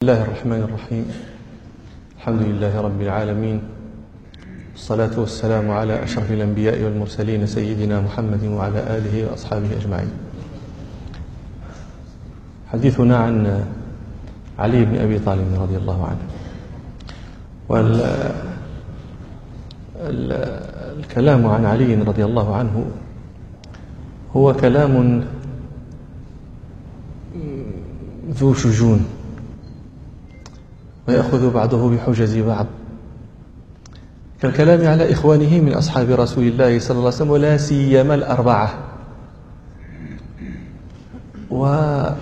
الله الرحمن الرحيم. الحمد لله رب العالمين. والصلاة والسلام على أشرف الأنبياء والمرسلين سيدنا محمد وعلى آله وأصحابه أجمعين. حديثنا عن علي بن أبي طالب رضي الله عنه. والكلام عن علي رضي الله عنه هو كلام ذو شجون. ويأخذ بعضه بحجج بعض. كالكلام على إخوانه من أصحاب رسول الله صلى الله عليه وسلم ولا سيما الأربعة. ولكن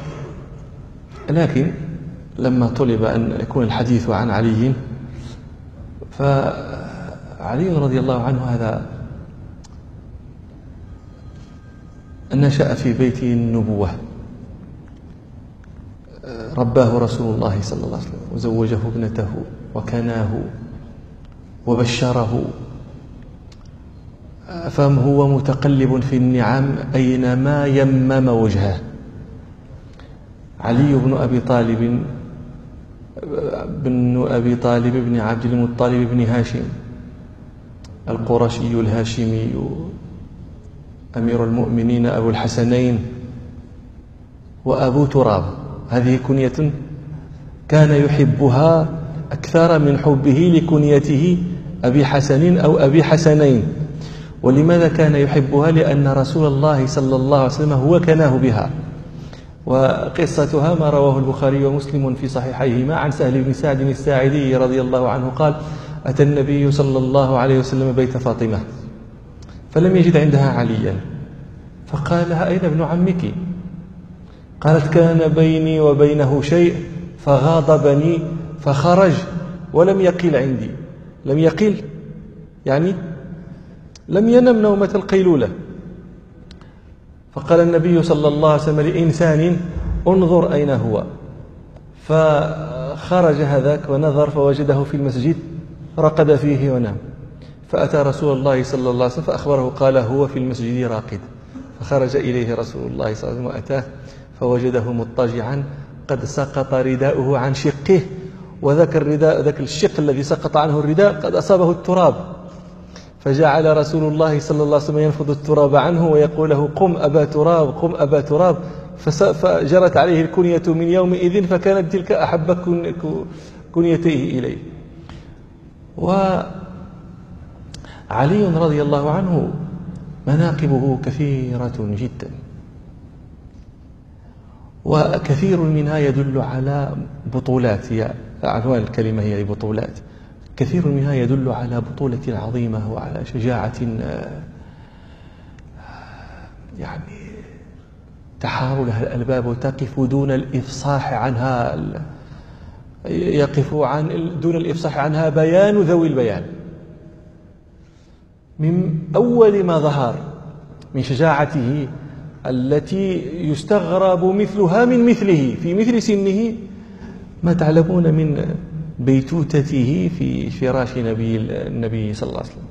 لما طلب أن يكون الحديث عن علي فعلي رضي الله عنه هذا نشأ في بيت النبوة. رباه رسول الله صلى الله عليه وسلم وزوجه ابنته وكناه وبشره. فهو متقلب في النعم أينما يمم وجهه. علي بن أبي طالب بن أبي طالب بن عبد المطلب بن هاشم القرشي الهاشمي أمير المؤمنين أبو الحسنين وأبو تراب. هذه كنية كان يحبها أكثر من حبه لكنيته أبي حسن أو أبي حسنين. ولماذا كان يحبها؟ لأن رسول الله صلى الله عليه وسلم هو كناه بها. وقصتها ما رواه البخاري ومسلم في صحيحيهما. عن سهل بن سعد الساعدي رضي الله عنه قال أتى النبي صلى الله عليه وسلم بيت فاطمة فلم يجد عندها عليا. فقال لها أين ابن عمك؟ قالت كان بيني وبينه شيء فغاضبني فخرج ولم يقل عندي. لم يقل يعني لم ينم نومة القيلولة. فقال النبي صلى الله عليه وسلم لإنسان انظر أين هو. فخرج هذاك ونظر فوجده في المسجد رقد فيه ونام. فأتى رسول الله صلى الله عليه وسلم فأخبره قال هو في المسجد راقد. فخرج إليه رسول الله صلى الله عليه وسلم وأتاه. فوجده مضطجعا قد سقط رداؤه عن شقه وذاك الرداء ذاك الشق الذي سقط عنه الرداء قد أصابه التراب. فجعل رسول الله صلى الله عليه وسلم ينفض التراب عنه ويقول له قم أبا تراب قم أبا تراب. فجرت عليه الكنية من يومئذ فكانت تلك أحب كنيته إليه. وعلي رضي الله عنه مناقبه كثيرة جدا. وكثير منها يدل على بطولات. هي عنوان الكلمة هي بطولات. كثير منها يدل على بطولة عظيمة وعلى شجاعة يعني تحار لها الألباب وتقف دون الإفصاح عنها يقف عن دون الإفصاح عنها بيان ذوي البيان. من أول ما ظهر من شجاعته التي يستغرب مثلها من مثله في مثل سنه ما تعلمون من بيتوتته في فراش نبي النبي صلى الله عليه وسلم.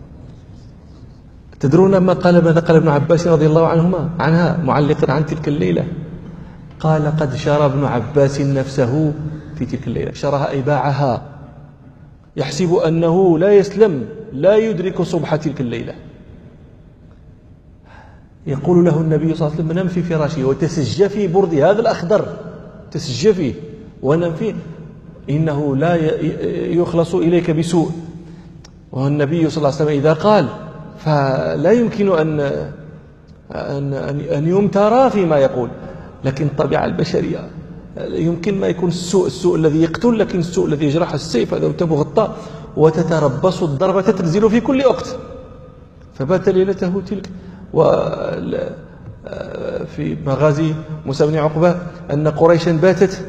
تدرون ما قال ماذا قال ابن عباس رضي الله عنهما عنها معلقا عن تلك الليلة؟ قال قد شرى ابن عباس نفسه في تلك الليلة. شرها أي باعها يحسب أنه لا يسلم لا يدرك صبح تلك الليلة. يقول له النبي صلى الله عليه وسلم نم في فراشه وتسج في برد هذا الأخضر. تسج فيه. ونم فيه إنه لا يخلص إليك بسوء. والنبي صلى الله عليه وسلم إذا قال فلا يمكن أن أن أن يمترى فيما يقول. لكن الطبيعة البشرية يمكن ما يكون السوء السوء الذي يقتل لكن السوء الذي يجرح السيف هذا الطاء وتتربص الضربة تنزل في كل وقت. فبات ليلته تلك وفي مغازي موسى بن عقبة أن قريشا باتت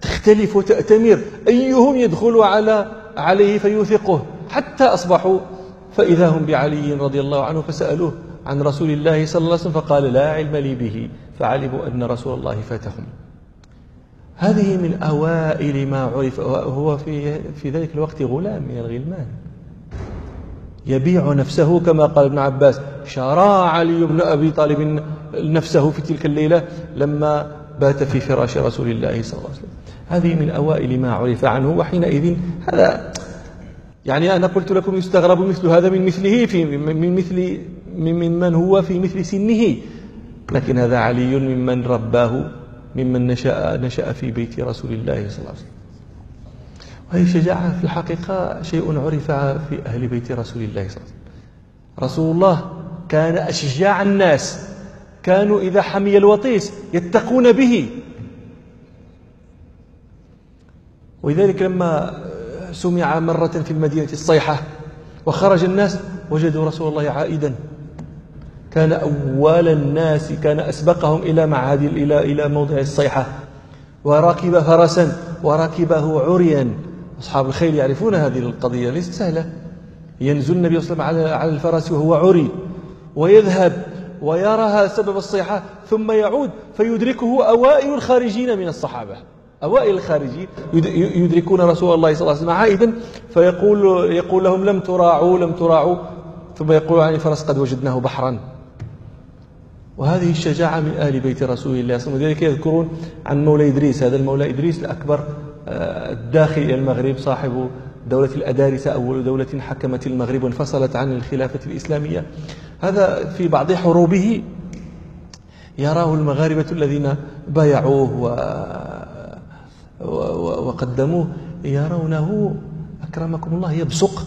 تختلف وتأتمر. أيهم يدخل على عليه فيوثقه. حتى أصبحوا فإذا هم بعلي رضي الله عنه فسألوه عن رسول الله صلى الله عليه وسلم فقال لا علم لي به. فعلموا أن رسول الله فاتهم. هذه من أوائل ما عرف. وهو في في ذلك الوقت غلام من الغلمان. يبيع نفسه كما قال ابن عباس. شرى علي بن أبي طالب نفسه في تلك الليلة لما بات في فراش رسول الله صلى الله عليه وسلم. هذه من أوائل ما عرف عنه وحينئذ هذا يعني أنا قلت لكم يستغرب مثل هذا من مثله في من مثل ممن هو في مثل سنه. لكن هذا علي ممن رباه ممن نشأ نشأ في بيت رسول الله صلى الله عليه وسلم. وهي شجاعة في الحقيقة شيء عرف في أهل بيت رسول الله صلى الله عليه وسلم. رسول الله كان أشجاع الناس كانوا إذا حمي الوطيس يتقون به. ولذلك لما سمع مرة في المدينة الصيحة وخرج الناس وجدوا رسول الله عائدا. كان أول الناس كان أسبقهم إلى معهد إلى إلى موضع الصيحة. وركب فرسا وركبه عريا. أصحاب الخيل يعرفون هذه القضية ليست سهلة. ينزل النبي صلى الله عليه وسلم على الفرس وهو عري ويذهب ويراها سبب الصيحة ثم يعود فيدركه أوائل الخارجين من الصحابة. أوائل الخارجين يدركون رسول الله صلى الله عليه وسلم عائدا فيقول يقول لهم لم تراعوا لم تراعوا. ثم يقول عن الفرس قد وجدناه بحرا. وهذه الشجاعة من آل بيت رسول الله صلى الله عليه وسلم. ولذلك يذكرون عن مولى إدريس. هذا المولى إدريس الأكبر. الداخل إلى المغرب صاحب دولة الأدارسة أول دولة حكمت المغرب وانفصلت عن الخلافة الإسلامية. هذا في بعض حروبه يراه المغاربة الذين بايعوه و... وقدموه. يرونه أكرمكم الله يبصق.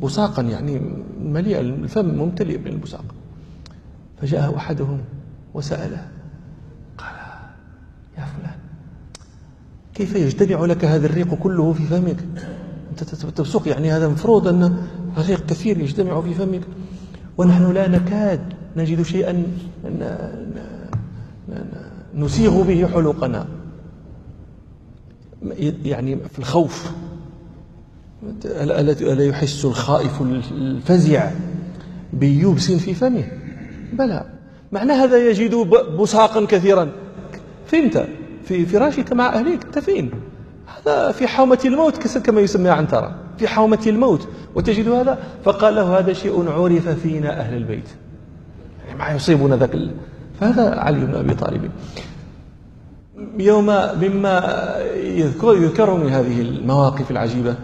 بصاقا يعني مليء الفم ممتلئ بالبصاق. فجاء أحدهم وسأله قال يا فلان كيف يجتمع لك هذا الريق كله في فمك؟ أنت تبصق يعني هذا مفروض أن الريق كثير يجتمع في فمك. ونحن لا نكاد نجد شيئا نسيغ به حلقنا. يعني في الخوف. ألا يحس الخائف الفزع بيبس في فمه؟ بلى. معنى هذا يجد بصاقا كثيرا. فهمت؟ في فراشك مع أهلك فين هذا في حومة الموت كما يسمى عنترة. في حومة الموت. وتجد هذا؟ فقال له هذا شيء عرف فينا أهل البيت. يعني ما يصيبنا ذاك فهذا علي بن أبي طالب. يوم مما يذكر, يذكر من هذه المواقف العجيبة.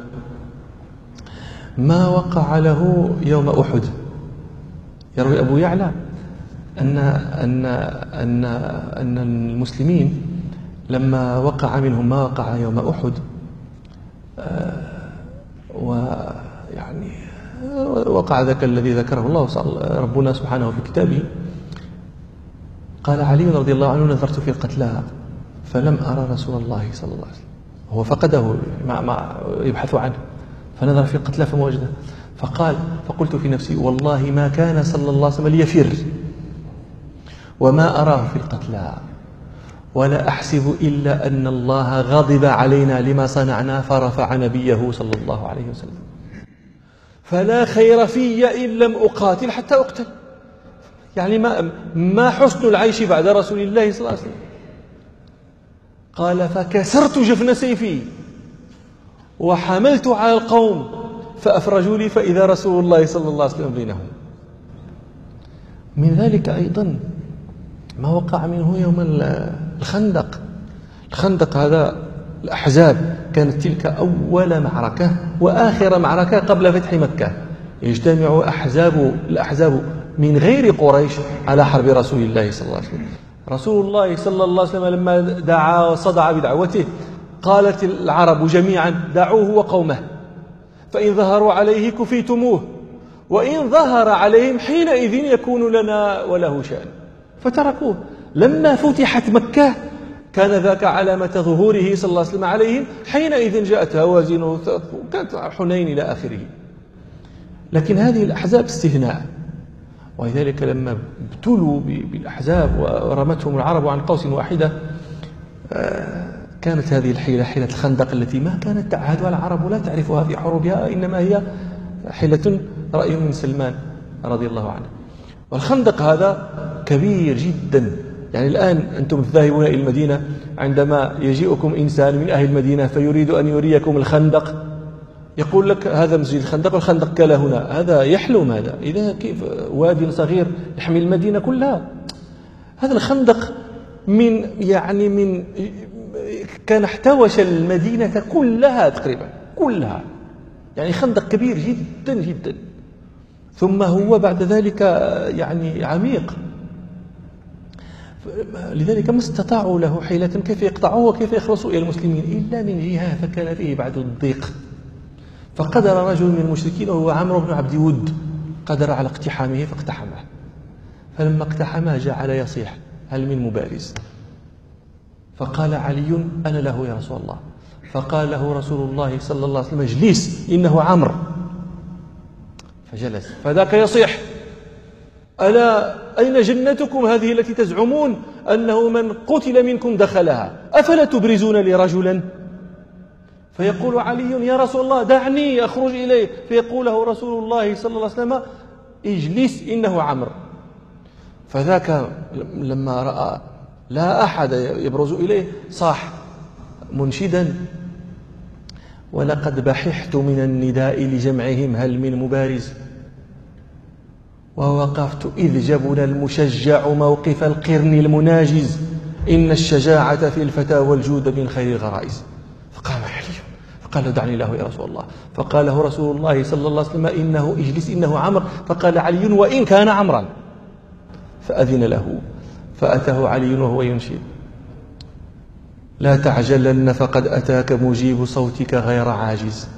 ما وقع له يوم أحد. يروي أبو يعلى أن أن أن أن المسلمين لما وقع منهم ما وقع يوم أحد آه، ويعني وقع ذاك الذي ذكره الله ربنا سبحانه في كتابه. قال علي رضي الله عنه نظرت في القتلى فلم أرى رسول الله صلى الله عليه وسلم. هو فقده ما ما يبحث عنه. فنظر في القتلى فما وجده فقال فقلت في نفسي والله ما كان صلى الله عليه وسلم ليفر وما أراه في القتلى. ولا أحسب إلا أن الله غضب علينا لما صنعنا فرفع نبيه صلى الله عليه وسلم. فلا خير في إن لم أقاتل حتى أقتل. يعني ما, ما حسن العيش بعد رسول الله صلى الله عليه وسلم؟ قال فكسرت جفن سيفي وحملت على القوم فأفرجوا لي فإذا رسول الله صلى الله عليه وسلم بينهم. من ذلك أيضا ما وقع منه يوم الخندق. الخندق هذا الأحزاب كانت تلك أول معركة وآخر معركة قبل فتح مكة. يجتمع أحزاب الأحزاب من غير قريش على حرب رسول الله صلى الله عليه وسلم. رسول الله صلى الله عليه وسلم لما دعا وصدع بدعوته قالت العرب جميعا دعوه وقومه. فإن ظهروا عليه كفيتموه. وإن ظهر عليهم حينئذ يكون لنا وله شأن. فتركوه. لما فتحت مكة كان ذاك علامة ظهوره صلى الله عليه وسلم عليهم حينئذ جاءت هوازن وكانت حنين إلى آخره. لكن هذه الأحزاب استثناء ولذلك لما ابتلوا بالأحزاب ورمتهم العرب عن قوس واحدة آه، كانت هذه الحيلة حيلة الخندق التي ما كانت تعهدها العرب لا تعرفها في حروبها إنما هي حيلة رأي من سلمان رضي الله عنه. والخندق هذا كبير جدا. يعني الآن أنتم ذاهبون إلى المدينة عندما يجيئكم إنسان من أهل المدينة فيريد أن يريكم الخندق. يقول لك هذا مسجد الخندق والخندق كلا هنا. هذا يحلم هذا إذا كيف؟ واد صغير يحمي المدينة كلها. هذا الخندق من يعني من كان احتوش المدينة كلها تقريبا كلها. يعني خندق كبير جدا جدا. ثم هو بعد ذلك يعني عميق. لذلك ما استطاعوا له حيلة كيف يقطعوه وكيف يخلصوا إلى المسلمين؟ إلا من جهة فكان فيه بعد الضيق. فقدر رجل من المشركين وهو عمرو بن عبد ود قدر على اقتحامه فاقتحمه. فلما اقتحمه جعل يصيح هل من مبارز؟ فقال علي أنا له يا رسول الله. فقال له رسول الله صلى الله عليه وسلم اجلس إنه عمرو. فجلس. فذاك يصيح. ألا أين جنتكم هذه التي تزعمون أنه من قتل منكم دخلها؟ أفلا تبرزون لي رجلا؟ فيقول علي يا رسول الله دعني أخرج إليه. فيقول له رسول الله صلى الله عليه وسلم اجلس إنه عمرو. فذاك لما رأى لا أحد يبرز إليه صاح منشدا. ولقد بححت من النداء لجمعهم هل من مبارز؟ ووقفت إذ جبن المشجع موقف القرن المناجز. إن الشجاعة في الفتى والجود من خير الغرائز. فقام علي فقال دعني له يا رسول الله. فقال له رسول الله صلى الله عليه وسلم إنه اجلس إنه عمر. فقال علي وإن كان عمرا. فأذن له فأتاه علي وهو ينشد لا تعجلن فقد أتاك مجيب صوتك غير عاجز.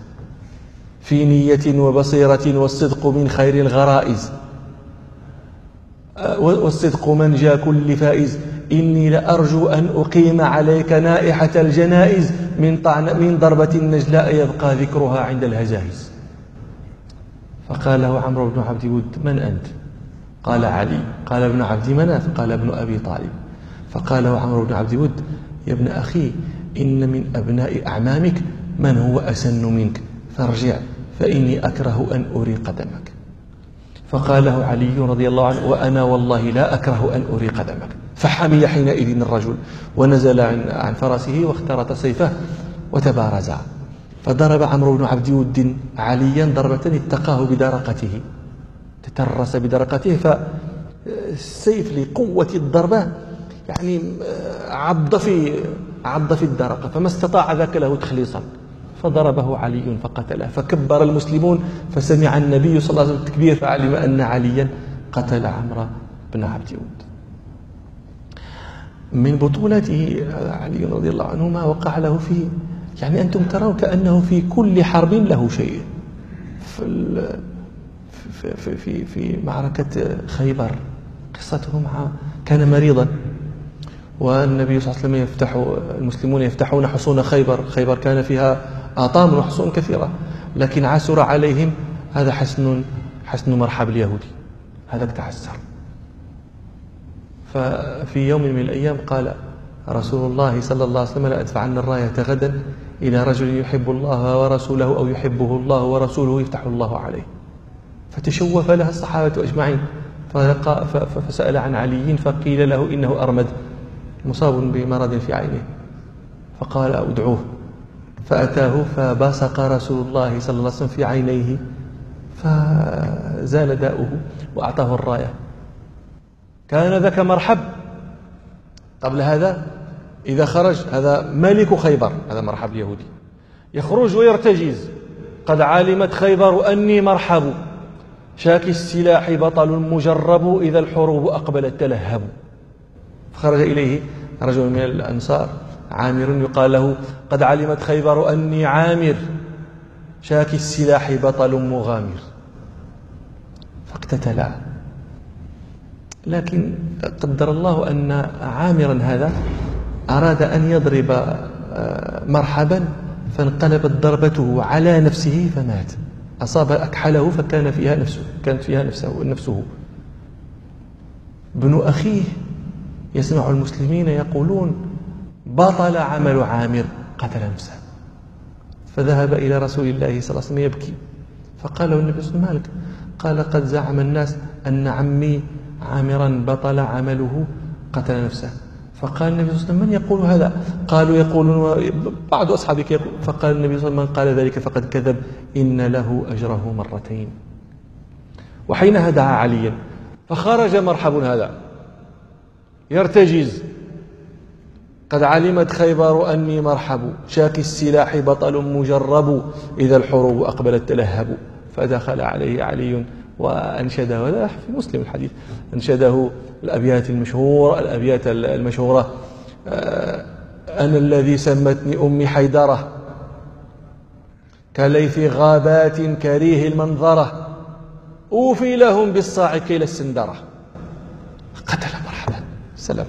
في نية وبصيرة والصدق من خير الغرائز. والصدق منجى كل فائز. إني لأرجو أن أقيم عليك نائحة الجنائز من, طعن من ضربة النجلاء يبقى ذكرها عند الهزائز فقال له عمرو بن عبد ود من أنت؟ قال علي. قال ابن عبد مناف قال ابن أبي طالب. فقال له عمرو بن عبد ود يا ابن أخي إن من أبناء أعمامك من هو أسن منك فارجع فإني أكره أن أري قدمك فقال له علي رضي الله عنه وأنا والله لا أكره أن أري قدمك. فحمي حينئذ الرجل ونزل عن فرسه واخترت سيفه وتبارزا. فضرب عمرو بن عبد ود عليا ضربة اتقاه بدرقته. تترس بدرقته فالسيف لقوة الضربة يعني عض في عض في الدرقة فما استطاع ذاك له تخليصا. فضربه علي فقتله فكبر المسلمون فسمع النبي صلى الله عليه وسلم التكبير فعلم أن عليا قتل عمرو بن عبد ود من بطولته علي رضي الله عنه ما وقع له في يعني أنتم ترون كأنه في كل حرب له شيء. في في في في معركة خيبر قصته مع كان مريضا. والنبي صلى الله عليه وسلم يفتح المسلمون يفتحون حصون خيبر خيبر كان فيها آطام وحصون كثيرة. لكن عسر عليهم هذا حسن حسن مرحب اليهودي. هذا تعسر ففي يوم من الأيام قال رسول الله صلى الله عليه وسلم لأدفعن الراية غدا إلى رجل يحب الله ورسوله أو يحبه الله ورسوله يفتح الله عليه. فتشوف لها الصحابة أجمعين. فسأل عن علي فقيل له إنه أرمد مصاب بمرض في عينه. فقال أدعوه. فأتاه فبصق رسول الله صلى الله عليه وسلم في عينيه فزال داؤه وأعطاه الراية. كان ذاك مرحب. قبل هذا إذا خرج هذا ملك خيبر هذا مرحب اليهودي. يخرج ويرتجز. قد علمت خيبر أني مرحب. شاكي السلاح بطل مجرب إذا الحروب أقبلت تلهب. فخرج إليه رجل من الأنصار. عامر يقال له قد علمت خيبر أني عامر شاكي السلاح بطل مغامر. فاقتتلا. لكن قدر الله أن عامرا هذا أراد أن يضرب آه، مرحبا فانقلبت ضربته على نفسه فمات. أصاب أكحله فكان فيها نفسه كانت فيها نفسه نفسه. ابن أخيه يسمع المسلمين يقولون بطل عمل عامر قتل نفسه. فذهب إلى رسول الله صلى الله عليه وسلم يبكي. فقال له النبي صلى الله عليه وسلم قال قد زعم الناس أن عمي عامرا بطل عمله قتل نفسه. فقال النبي صلى الله عليه وسلم من يقول هذا؟ قالوا يقولون بعض أصحابك يقول فقال النبي صلى الله عليه وسلم من قال ذلك فقد كذب إن له أجره مرتين. وحينها دعا عليا فخرج مرحب هذا. يرتجز. قد علمت خيبر أني مرحب. شاكي السلاح بطل مجرب. إذا الحروب أقبلت تلهب. فدخل عليه علي وأنشده. وهذا في مسلم الحديث. أنشده الأبيات المشهورة الأبيات المشهورة. آه، أنا الذي سمتني أمي حيدرة. كليث غابات كريه المنظرة. أوفي لهم بالصاع كيل السندرة. قتل مرحبا. سلام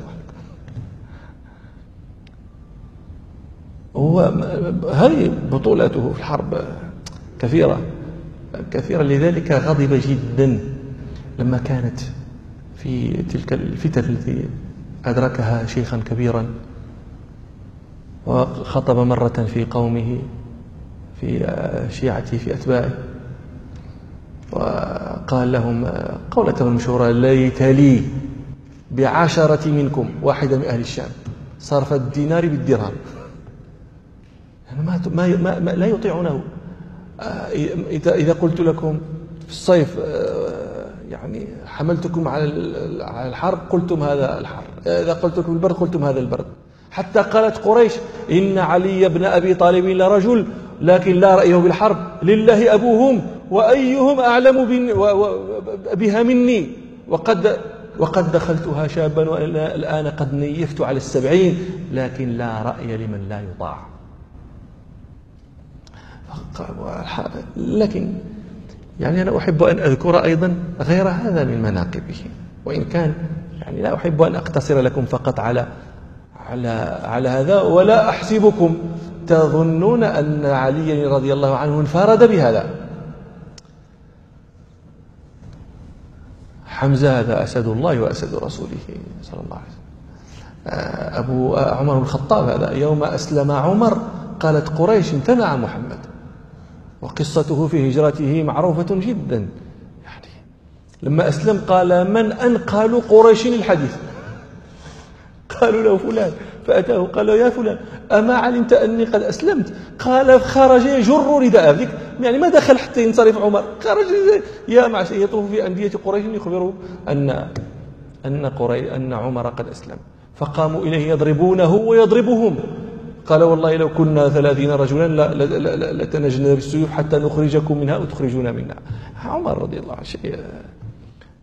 هو هذه بطولاته في الحرب كثيرة. كثيرا لذلك غضب جدا لما كانت في تلك الفتن التي أدركها شيخا كبيرا وخطب مرة في قومه في شيعته في أتباعه وقال لهم قولته المشهورة ليت لي بعشرة منكم واحدة من أهل الشام صرف الدينار بالدرهم. يعني ما, ما, ما لا يطيعونه. آه، إذا إذا قلت لكم في الصيف آه، يعني حملتكم على الحرب قلتم هذا الحر. إذا قلت لكم البرد قلتم هذا البرد. حتى قالت قريش إن علي بن أبي طالب لرجل لكن لا رأيه بالحرب. لله أبوهم وأيهم أعلم بها مني. وقد وقد دخلتها شابا والآن قد نيفت على السبعين لكن لا رأي لمن لا يطاع. لكن يعني أنا أحب أن أذكر أيضا غير هذا من مناقبه. وإن كان يعني لا أحب أن أقتصر لكم فقط على على على هذا ولا أحسبكم تظنون أن علي رضي الله عنه انفرد بهذا. حمزة هذا أسد الله وأسد رسوله صلى الله عليه وسلم. أبو عمر بن الخطاب هذا يوم أسلم عمر قالت قريش امتنع محمد. وقصته في هجرته معروفة جدا. يعني لما أسلم قال من أنقل قريش الحديث قالوا له فلان. فأتاه قال له يا فلان أما علمت أني قد أسلمت؟ قال خرج يجر رداءه يعني ما دخل حتى ينصرف عمر. خرج يا معشر يطوف في أندية قريش يخبره أن أن قري أن عمر قد أسلم. فقاموا إليه يضربونه ويضربهم. قال والله لو كنا ثلاثين رجلا لتنجنا بالسيوف حتى نخرجكم منها وتخرجونا منها عمر رضي الله عنه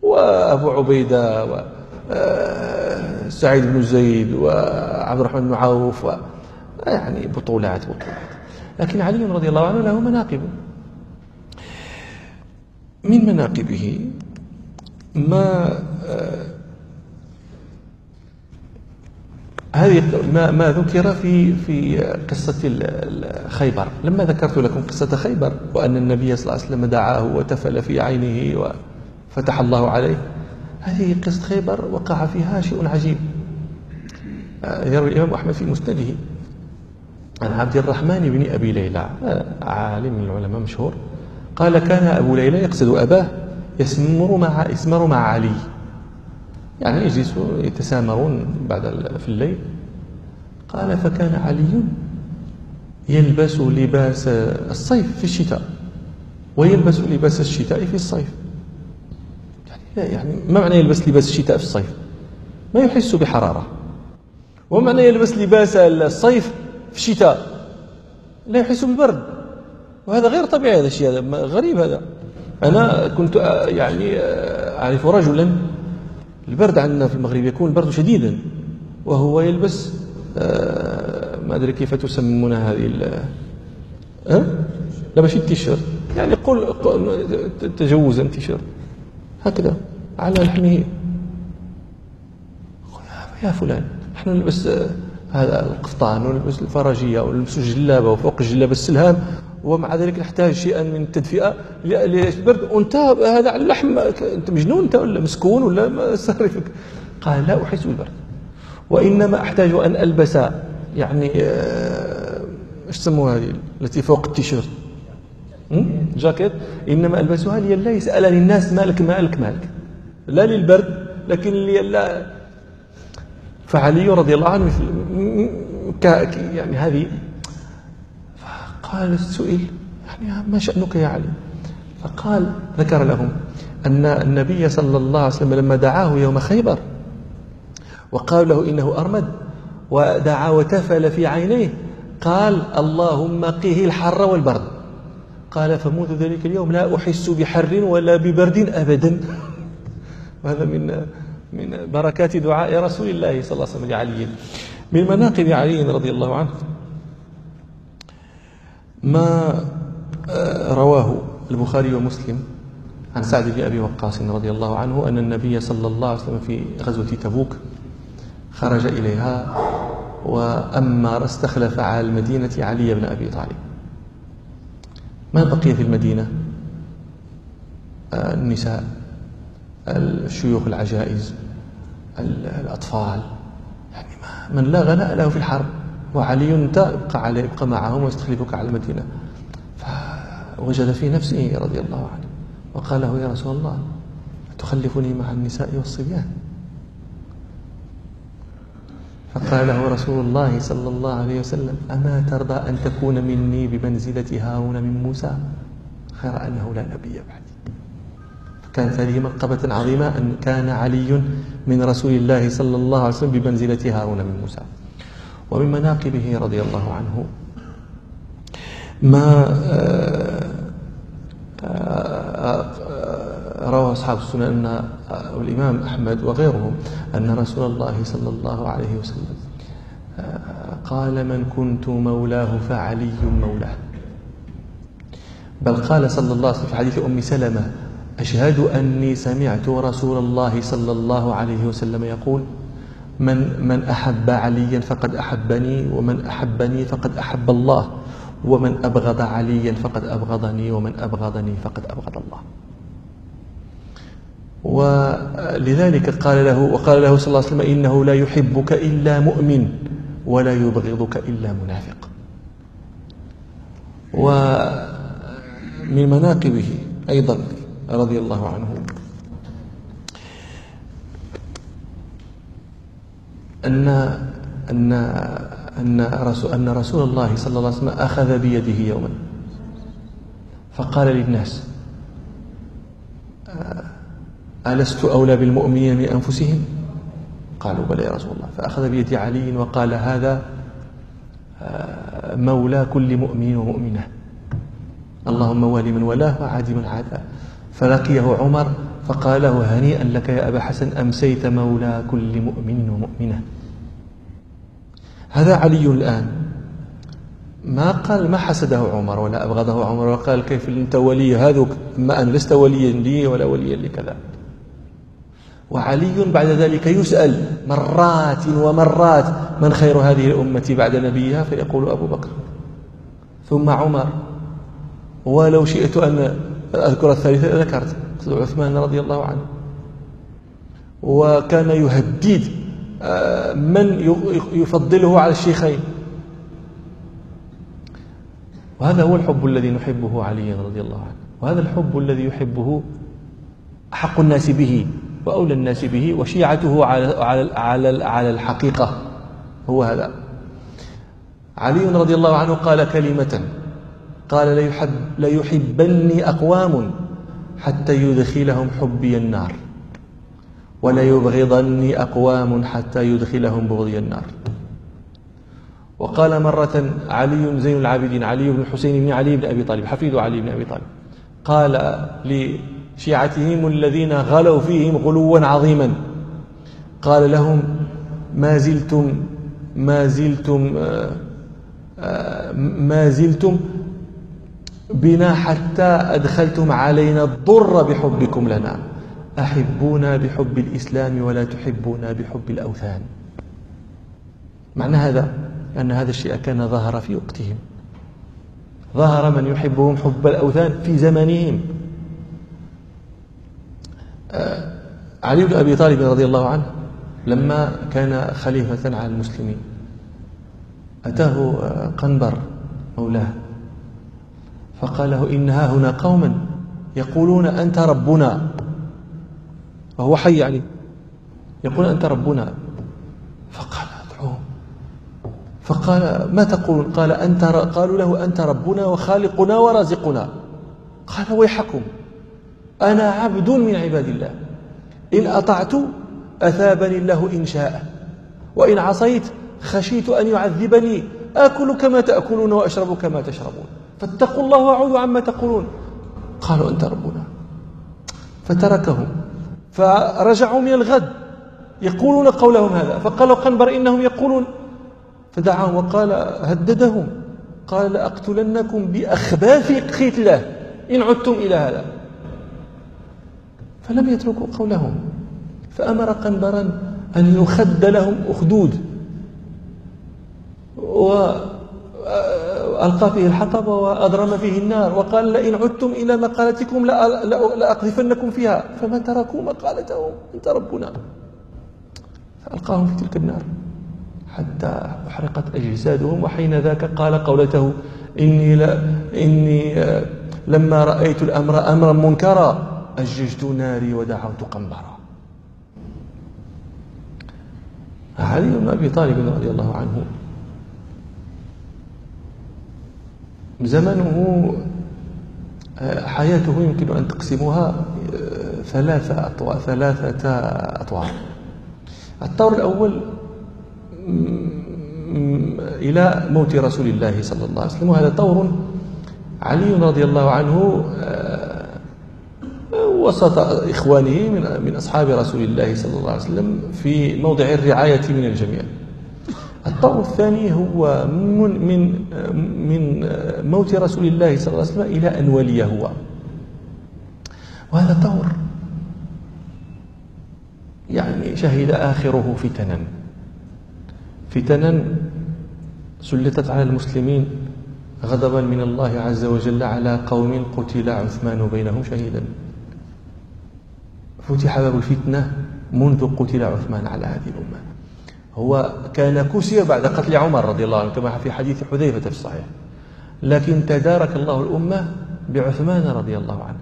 وأبو عبيدة و آه، سعيد بن زيد وعبد الرحمن بن عوف و يعني بطولات بطولات. لكن علي رضي الله عنه له مناقب. من مناقبه ما هذه ما ما ذكر في في قصة خيبر. لما ذكرت لكم قصة خيبر وأن النبي صلى الله عليه وسلم دعاه وتفل في عينه وفتح الله عليه هذه قصة خيبر وقع فيها شيء عجيب. يروي الإمام أحمد في مسنده عن عبد الرحمن بن أبي ليلى. عالم من العلماء مشهور. قال كان أبو ليلى يقصد أباه يسمر مع يسمر مع علي. يعني يجلسوا يتسامرون بعد في الليل. قال فكان علي يلبس لباس الصيف في الشتاء ويلبس لباس الشتاء في الصيف. يعني, يعني ما معنى يلبس لباس الشتاء في الصيف؟ ما يحس بحرارة. وما معنى يلبس لباس الصيف في الشتاء؟ لا يحس بالبرد وهذا غير طبيعي هذا الشيء هذا غريب هذا. أنا كنت يعني أعرف رجلا البرد عندنا في المغرب يكون البرد شديدا وهو يلبس آه، ما أدري كيف تسمونها هذه أه؟ لا ماشي التيشيرت. يعني قل تجوزا تيشيرت هكذا على لحمه. يا فلان نحن نلبس آه، هذا القفطان ونلبس الفرجية ونلبس الجلابة وفوق الجلابة السلهام. ومع ذلك نحتاج شيئا من التدفئة للبرد. وأنت هذا على اللحم أنت مجنون أنت ولا مسكون ولا ما صارفك قال لا أحس بالبرد. وإنما أحتاج أن ألبس يعني آه، إيش تسموها هذه التي فوق التيشيرت؟ جاكيت. إنما ألبسها لي لا يسألني الناس مالك مالك مالك. لا للبرد لكن لي لا. فعلي رضي الله عنه مثل يعني هذه قال السئل يعني ما شأنك يا علي؟ فقال ذكر لهم أن النبي صلى الله عليه وسلم لما دعاه يوم خيبر وقال له إنه أرمد ودعا وتفل في عينيه قال اللهم قه الحر والبرد. قال فمنذ ذلك اليوم لا أحس بحر ولا ببرد أبدا. وهذا من من بركات دعاء رسول الله صلى الله عليه وسلم لعلي. من مناقب علي رضي الله عنه ما آه، رواه البخاري ومسلم عن سعد بن أبي وقاص رضي الله عنه أن النبي صلى الله عليه وسلم في غزوة تبوك خرج إليها وأمر استخلف على المدينة علي بن أبي طالب. ما بقي في المدينة؟ آه، النساء الشيوخ العجائز الأطفال يعني من لا غناء له في الحرب. وعلي انت ابقى عليه ابقى معهم واستخلفك على المدينة. فوجد في نفسه رضي الله عنه. وقال له يا رسول الله تخلفني مع النساء والصبيان؟ فقال له رسول الله صلى الله عليه وسلم أما ترضى أن تكون مني بمنزلة هارون من موسى؟ خير أنه لا نبي بعدي. فكانت هذه مرقبة عظيمة أن كان علي من رسول الله صلى الله عليه وسلم بمنزلة هارون من موسى. ومن مناقبه رضي الله عنه. ما آه، آه، آه، روى أصحاب السنة أن الإمام أحمد وغيرهم أن رسول الله صلى الله عليه وسلم قال من كنت مولاه فعلي مولاه. بل قال صلى الله عليه وسلم في حديث أم سلمة أشهد أني سمعت رسول الله صلى الله عليه وسلم يقول من من أحب عليا فقد أحبني ومن أحبني فقد أحب الله ومن أبغض عليا فقد أبغضني ومن أبغضني فقد أبغض الله. ولذلك قال له وقال له صلى الله عليه وسلم إنه لا يحبك إلا مؤمن ولا يبغضك إلا منافق. ومن مناقبه أيضا رضي الله عنه. أن أن أن رسول, أن رسول الله صلى الله عليه وسلم أخذ بيده يوما. فقال للناس ألست أولى بالمؤمنين من أنفسهم؟ قالوا بلى يا رسول الله. فأخذ بيد علي وقال هذا مولى كل مؤمن ومؤمنة. اللهم والي من ولاه وعادي من عاداه. فلقيه عمر فقال له هنيئا لك يا أبا حسن أمسيت مولى كل مؤمن ومؤمنة. هذا علي الآن. ما قال ما حسده عمر ولا أبغضه عمر وقال كيف أنت ولي هذا ما أنا لست وليا لي ولا وليا لكذا. وعلي بعد ذلك يسأل مرات ومرات من خير هذه الأمة بعد نبيها؟ فيقول أبو بكر. ثم عمر ولو شئت أن أذكر الثالثة ذكرت عثمان رضي الله عنه. وكان يهدد آه، من يفضله على الشيخين. وهذا هو الحب الذي نحبه عليا رضي الله عنه. وهذا الحب الذي يحبه أحق الناس به وأولى الناس به وشيعته على على على على الحقيقة. هو هذا. علي رضي الله عنه قال كلمة قال ليحب ليحبني أقوام حتى يدخلهم حبي النار. وليبغضني أقوام حتى يدخلهم بغضي النار. وقال مرة علي زين العابدين علي بن الحسين بن علي بن أبي طالب حفيد علي بن أبي طالب قال لشيعتهم الذين غلوا فيهم غلوا عظيما قال لهم ما زلتم ما زلتم آه، آه، ما زلتم بنا حتى أدخلتم علينا الضر بحبكم لنا. أحبونا بحب الإسلام ولا تحبونا بحب الأوثان. معنى هذا؟ أن هذا الشيء كان ظهر في وقتهم. ظهر من يحبهم حب الأوثان في زمانهم آه، علي بن أبي طالب رضي الله عنه لما كان خليفة على المسلمين أتاه قنبر مولاه فقال له إن ها هنا قوما يقولون أنت ربنا. وهو حي يعني يقول أنت ربنا. فقال ادعوهم فقال ما تقول قال أنت قالوا له أنت ربنا وخالقنا ورازقنا. قال ويحكم. أنا عبد من عباد الله. إن أطعت أثابني الله إن شاء. وإن عصيت خشيت أن يعذبني. آكل كما تأكلون وأشرب كما تشربون. فاتقوا الله وأعوذوا عما تقولون. قالوا أنت ربنا. فتركهم. فرجعوا من الغد. يقولون قولهم هذا. فقالوا قنبر إنهم يقولون. فدعاهم وقال هددهم. قال لأقتلنكم بأخباث قتله إن عدتم إلى هذا. فلم يتركوا قولهم. فأمر قنبرا أن يخد لهم أخدود. وألقى فيه الحطب وأضرم فيه النار وقال لئن عدتم إلى مقالتكم لأقذفنكم فيها. فما تركوا مقالتهم أنت ربنا. فألقاهم في تلك النار حتى أحرقت أجسادهم وحين ذاك قال قولته إني, لا إني لما رأيت الأمر أمرا منكرا أججت ناري ودعوت قنبرا. علي بن أبي طالب رضي الله عنه زمنه حياته يمكن أن تقسمها ثلاثة أطوار ثلاثة أطوار. الطور الأول إلى موت رسول الله صلى الله عليه وسلم. وهذا طور علي رضي الله عنه وسط إخوانه من من أصحاب رسول الله صلى الله عليه وسلم في موضع الرعاية من الجميع. الطور الثاني هو من من من موت رسول الله صلى الله عليه وسلم إلى أن ولي هو. وهذا طور. يعني شهد آخره فتنا. فتنا سلطت على المسلمين غضبا من الله عز وجل على قوم قتل عثمان بينهم شهيدا. فتح باب الفتنة منذ قتل عثمان على هذه الأمة. هو كان كسر بعد قتل عمر رضي الله عنه كما في حديث حذيفة في الصحيح. لكن تدارك الله الأمة بعثمان رضي الله عنه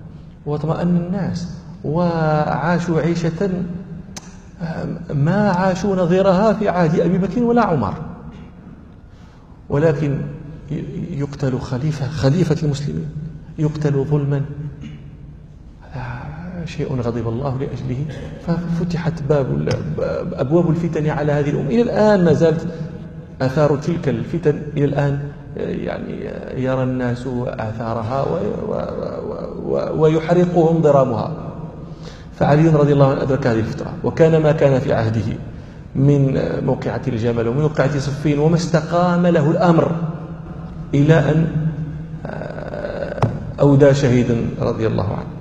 واطمأن الناس وعاشوا عيشة ما عاشوا نظيرها في عهد أبي بكر ولا عمر. ولكن يقتل خليفة خليفة المسلمين يقتل ظلما شيء غضب الله لأجله ففتحت باب أبواب الفتن على هذه الأمة. إلى الآن ما زالت آثار تلك الفتن إلى الآن يعني يرى الناس آثارها ويحرقهم ضرامها. فعلي رضي الله عنه أدرك هذه الفترة وكان ما كان في عهده من موقعة الجمل ومن موقعة صفين وما استقام له الأمر إلى أن أودى شهيدا رضي الله عنه.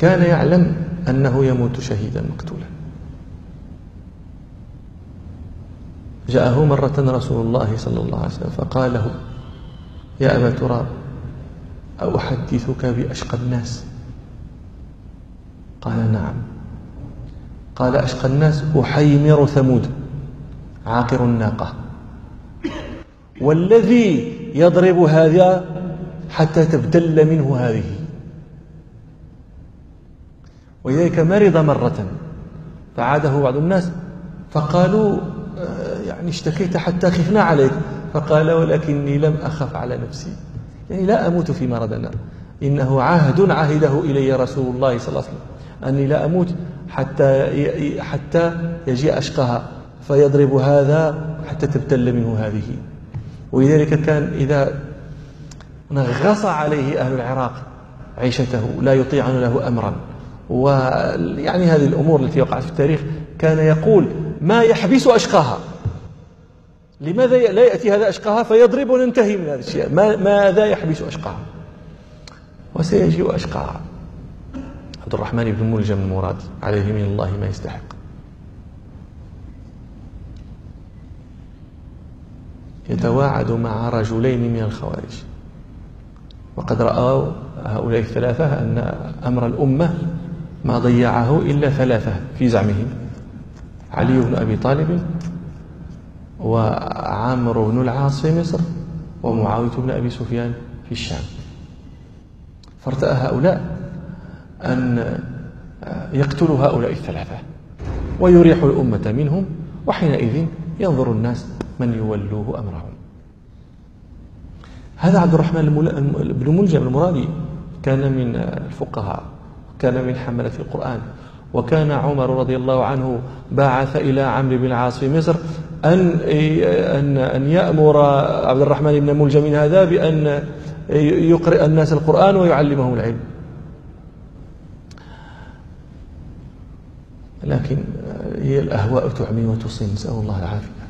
كان يعلم أنه يموت شهيدا مقتولا. جاءه مرة رسول الله صلى الله عليه وسلم فقال له يا أبا تراب أحدثك بأشقى الناس؟ قال نعم. قال أشقى الناس أحيمر ثمود عاقر الناقة. والذي يضرب هذا حتى تبتل منه هذه. ولذلك مرض مرة. فعاده بعض الناس فقالوا آه، يعني اشتكيت حتى خفنا عليك. فقال ولكني لم أخف على نفسي. يعني لا أموت في مرضنا. إنه عهد عهده إلي رسول الله صلى الله عليه وسلم. أني لا أموت حتى حتى يجيء أشقها. فيضرب هذا حتى تبتل منه هذه. ولذلك كان إذا نغص عليه أهل العراق عيشته لا يطيعون له أمرا. ويعني هذه الأمور التي وقعت في التاريخ كان يقول ما يحبس أشقاها. لماذا لا يأتي هذا أشقاها؟ فيضرب وننتهي من هذا الشيء. ما ماذا يحبس أشقاها؟ وسيجيء أشقاها. عبد الرحمن بن ملجم المراد عليه من الله ما يستحق. يتواعد مع رجلين من الخوارج. وقد رأوا هؤلاء الثلاثة أن أمر الأمة ما ضيعه إلا ثلاثة في زعمهم علي بن أبي طالب وعامر بن العاص في مصر ومعاوية بن أبي سفيان في الشام. فارتأى هؤلاء أن يقتلوا هؤلاء الثلاثة ويريح الأمة منهم وحينئذ ينظر الناس من يولوه أمرهم. هذا عبد الرحمن بن ملجم المرادي كان من الفقهاء. كان من حملة القرآن. وكان عمر رضي الله عنه بعث إلى عمرو بن العاص في مصر أن أن أن يأمر عبد الرحمن بن ملجم هذا بأن يقرئ الناس القرآن ويعلمهم العلم. لكن هي الأهواء تعمي وتصم نسأل الله العافية.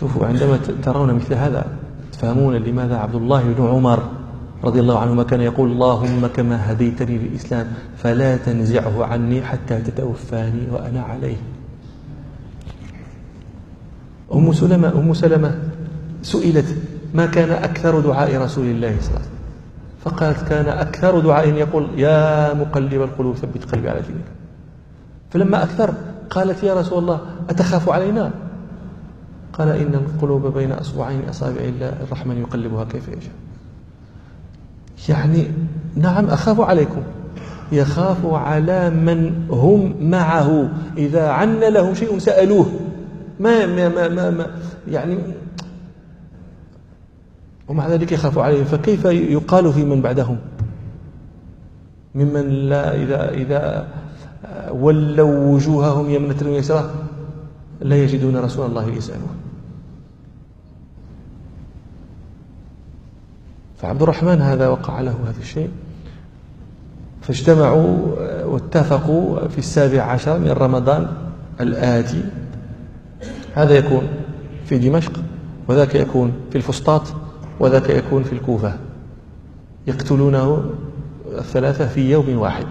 شوفوا عندما ترون مثل هذا تفهمون لماذا عبد الله بن عمر رضي الله عنهما كان يقول اللهم كما هديتني للإسلام فلا تنزعه عني حتى تتوفاني وأنا عليه. أم سلمة أم سلمة سئلت ما كان أكثر دعاء رسول الله صلى الله عليه وسلم؟ فقالت كان أكثر دعاء يقول يا مقلب القلوب ثبت قلبي على دينك. فلما أكثر قالت يا رسول الله أتخاف علينا؟ قال إن القلوب بين أصبعين أصابع الله الرحمن يقلبها كيف يشاء. يعني نعم أخاف عليكم. يخاف على من هم معه. إذا عن له شيء سألوه. ما, ما, ما, ما, ما يعني ومع ذلك يخاف عليهم. فكيف يقال في من بعدهم؟ ممن لا إذا, إذا ولوا وجوههم يمنة ويسرى لا يجدون رسول الله يسألون. فعبد الرحمن هذا وقع له هذا الشيء. فاجتمعوا واتفقوا في السابع عشر من رمضان الآتي. هذا يكون في دمشق وذاك يكون في الفسطاط وذاك يكون في الكوفة. يقتلونه الثلاثة في يوم واحد.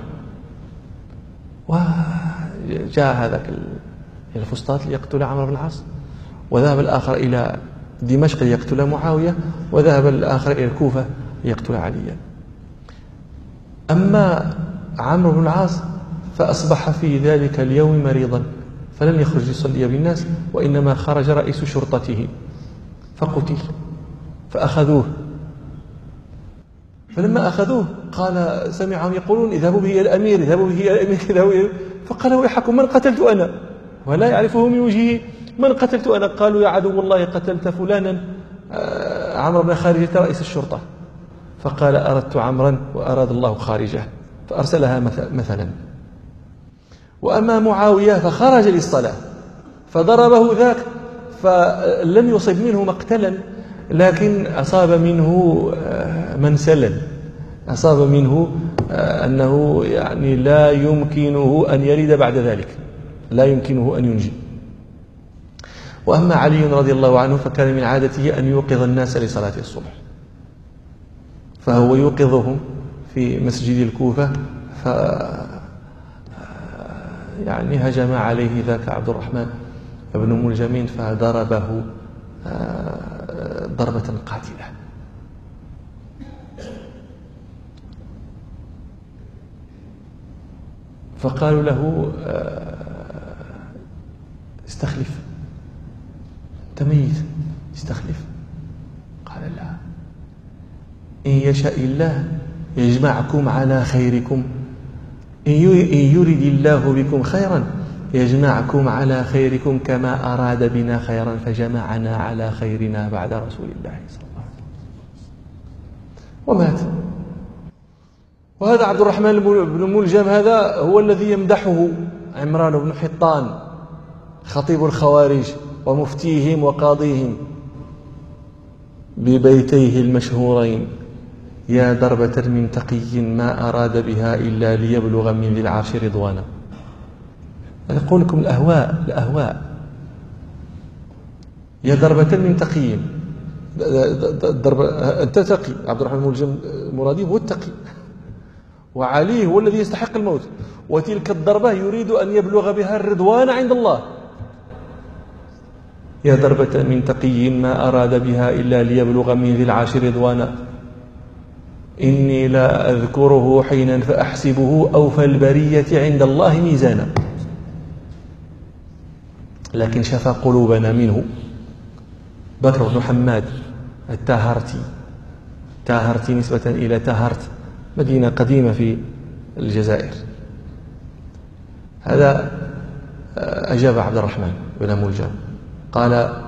وجاء هذاك الفسطاط ليقتل عمرو بن العاص. وذهب الآخر إلى دمشق ليقتل معاوية وذهب الآخر إلى الكوفة ليقتل عليا. أما عمرو بن العاص فأصبح في ذلك اليوم مريضا فلم يخرج يصلي بالناس وإنما خرج رئيس شرطته. فقتل فأخذوه. فلما أخذوه قال سمعهم يقولون اذهبوا به إلى الأمير اذهبوا به إلى الأمير اذهبوا فقال ويحكم من قتلت أنا؟ ولا يعرفه من وجهه. من قتلت أنا؟ قالوا يا عدو الله قتلت فلانا. آه، عمرو بن خارجة رئيس الشرطة. فقال أردت عمرا وأراد الله خارجه. فأرسلها مثلا. وأما معاوية فخرج للصلاة. فضربه ذاك فلم يصب منه مقتلا لكن أصاب منه آه، منسلا. أصاب منه آه، أنه يعني لا يمكنه أن يلد بعد ذلك. لا يمكنه أن ينجي. وأما علي رضي الله عنه فكان من عادته أن يوقظ الناس لصلاة الصبح. فهو يوقظهم في مسجد الكوفة ف يعني هجم عليه ذاك عبد الرحمن بن ملجمين فضربه آه، ضربة قاتلة. فقالوا له آه، استخلف. أنت ميت استخلف قال لا. إن يشاء الله يجمعكم على خيركم. إن يرد الله بكم خيرا يجمعكم على خيركم كما أراد بنا خيرا فجمعنا على خيرنا بعد رسول الله صلى الله عليه وسلم. ومات. وهذا عبد الرحمن بن ملجم هذا هو الذي يمدحه عمران بن حطان خطيب الخوارج. ومفتيهم وقاضيهم ببيتيه المشهورين. يا ضربة من تقي ما أراد بها إلا ليبلغ من ذي العرش رضوانا. أقول لكم الأهواء الأهواء. يا ضربة من تقي. ضربة أنت تقي. عبد الرحمن الملجم المرادي هو التقي. وعلي هو الذي يستحق الموت. وتلك الضربة يريد أن يبلغ بها الرضوان عند الله. يا ضربة من تقي ما أراد بها إلا ليبلغ من ذي العاش رضوانا إني لا أذكره حينا فأحسبه أوفى البرية عند الله ميزانا. لكن شفى قلوبنا منه. بكر بن حماد التاهرتي. تاهرتي نسبة إلى تاهرت مدينة قديمة في الجزائر. هذا أجاب عبد الرحمن بن ملجم قال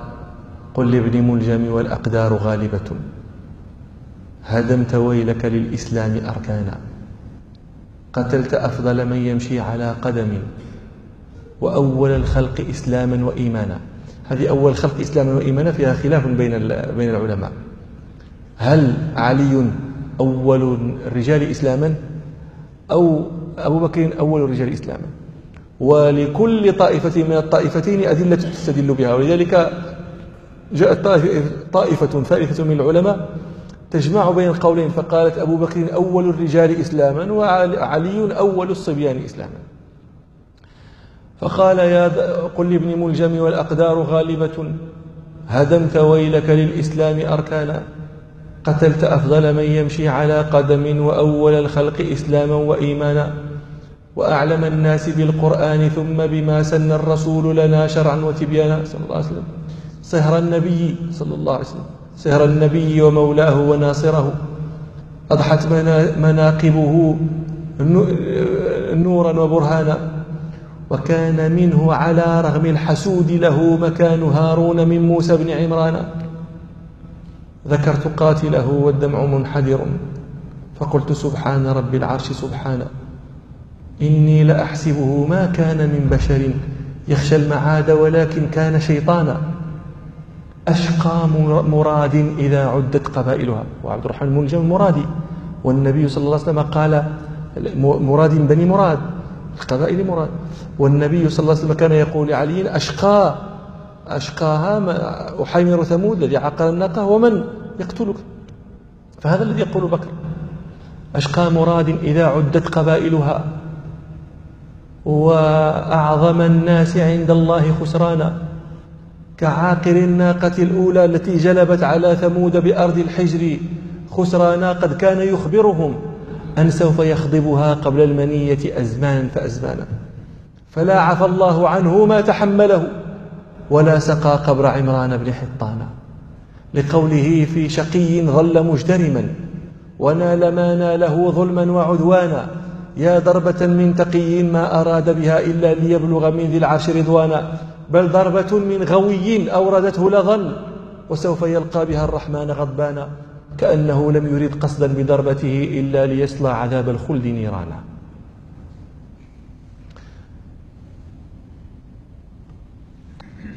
قل لابن ملجم والأقدار غالبة. هدمت ويلك للإسلام أركانا. قتلت أفضل من يمشي على قدم. وأول الخلق إسلاما وإيمانا. هذه أول الخلق إسلاما وإيمانا فيها خلاف بين بين العلماء. هل علي أول الرجال إسلاما أو أبو بكر أول الرجال إسلاما؟ ولكل طائفة من الطائفتين أدلة تستدل بها. ولذلك جاءت طائفة ثالثة من العلماء تجمع بين القولين فقالت أبو بكر أول الرجال إسلاما وعلي أول الصبيان إسلاما. فقال يا قل لابن ملجم والأقدار غالبة هدمت ويلك للإسلام أركانا. قتلت أفضل من يمشي على قدم وأول الخلق إسلاما وإيمانا. وأعلم الناس بالقرآن ثم بما سن الرسول لنا شرعا وتبيانا. صلى الله عليه وسلم. صهر النبي صلى الله عليه وسلم. صهر النبي ومولاه وناصره. أضحت مناقبه نورا وبرهانا. وكان منه على رغم الحسود له مكان هارون من موسى بن عمران. ذكرت قاتله والدمع منحدر. فقلت سبحان رب العرش سبحانه إني لأحسبه ما كان من بشر يخشى المعاد ولكن كان شيطانا. أشقى مراد إذا عدت قبائلها. وعبد الرحمن المنجم مرادي. والنبي صلى الله عليه وسلم قال مراد بني مراد. القبائل مراد. والنبي صلى الله عليه وسلم كان يقول لعلي أشقى. أشقاها أحيمر ثمود الذي عقر الناقة ومن يقتلك. فهذا الذي يقول بكر. أشقى مراد إذا عدت قبائلها. وأعظم الناس عند الله خسرانا. كعاقر الناقة الأولى التي جلبت على ثمود بأرض الحجر خسرانا قد كان يخبرهم أن سوف يخضبها قبل المنية أزمانا فأزمانا. فلا عفى الله عنه ما تحمله ولا سقى قبر عمران بن حطان. لقوله في شقي ظل مجترما ونال ما ناله ظلما وعدوانا. يا ضربة من تقي ما أراد بها إلا ليبلغ من ذي العرش رضوانا بل ضربة من غوي أوردته لظن وسوف يلقى بها الرحمن غضبانا كأنه لم يرد قصدا بضربته إلا ليصلى عذاب الخلد نيرانا.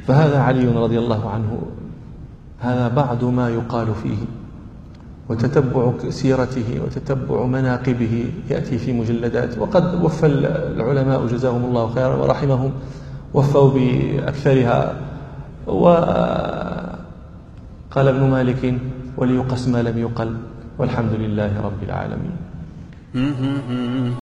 فهذا علي رضي الله عنه هذا بعض ما يقال فيه. وتتبع سيرته وتتبع مناقبه يأتي في مجلدات. وقد وفى العلماء جزاهم الله خيرا ورحمهم وفوا بأكثرها. وقال ابن مالك وليقس ما لم يقل والحمد لله رب العالمين.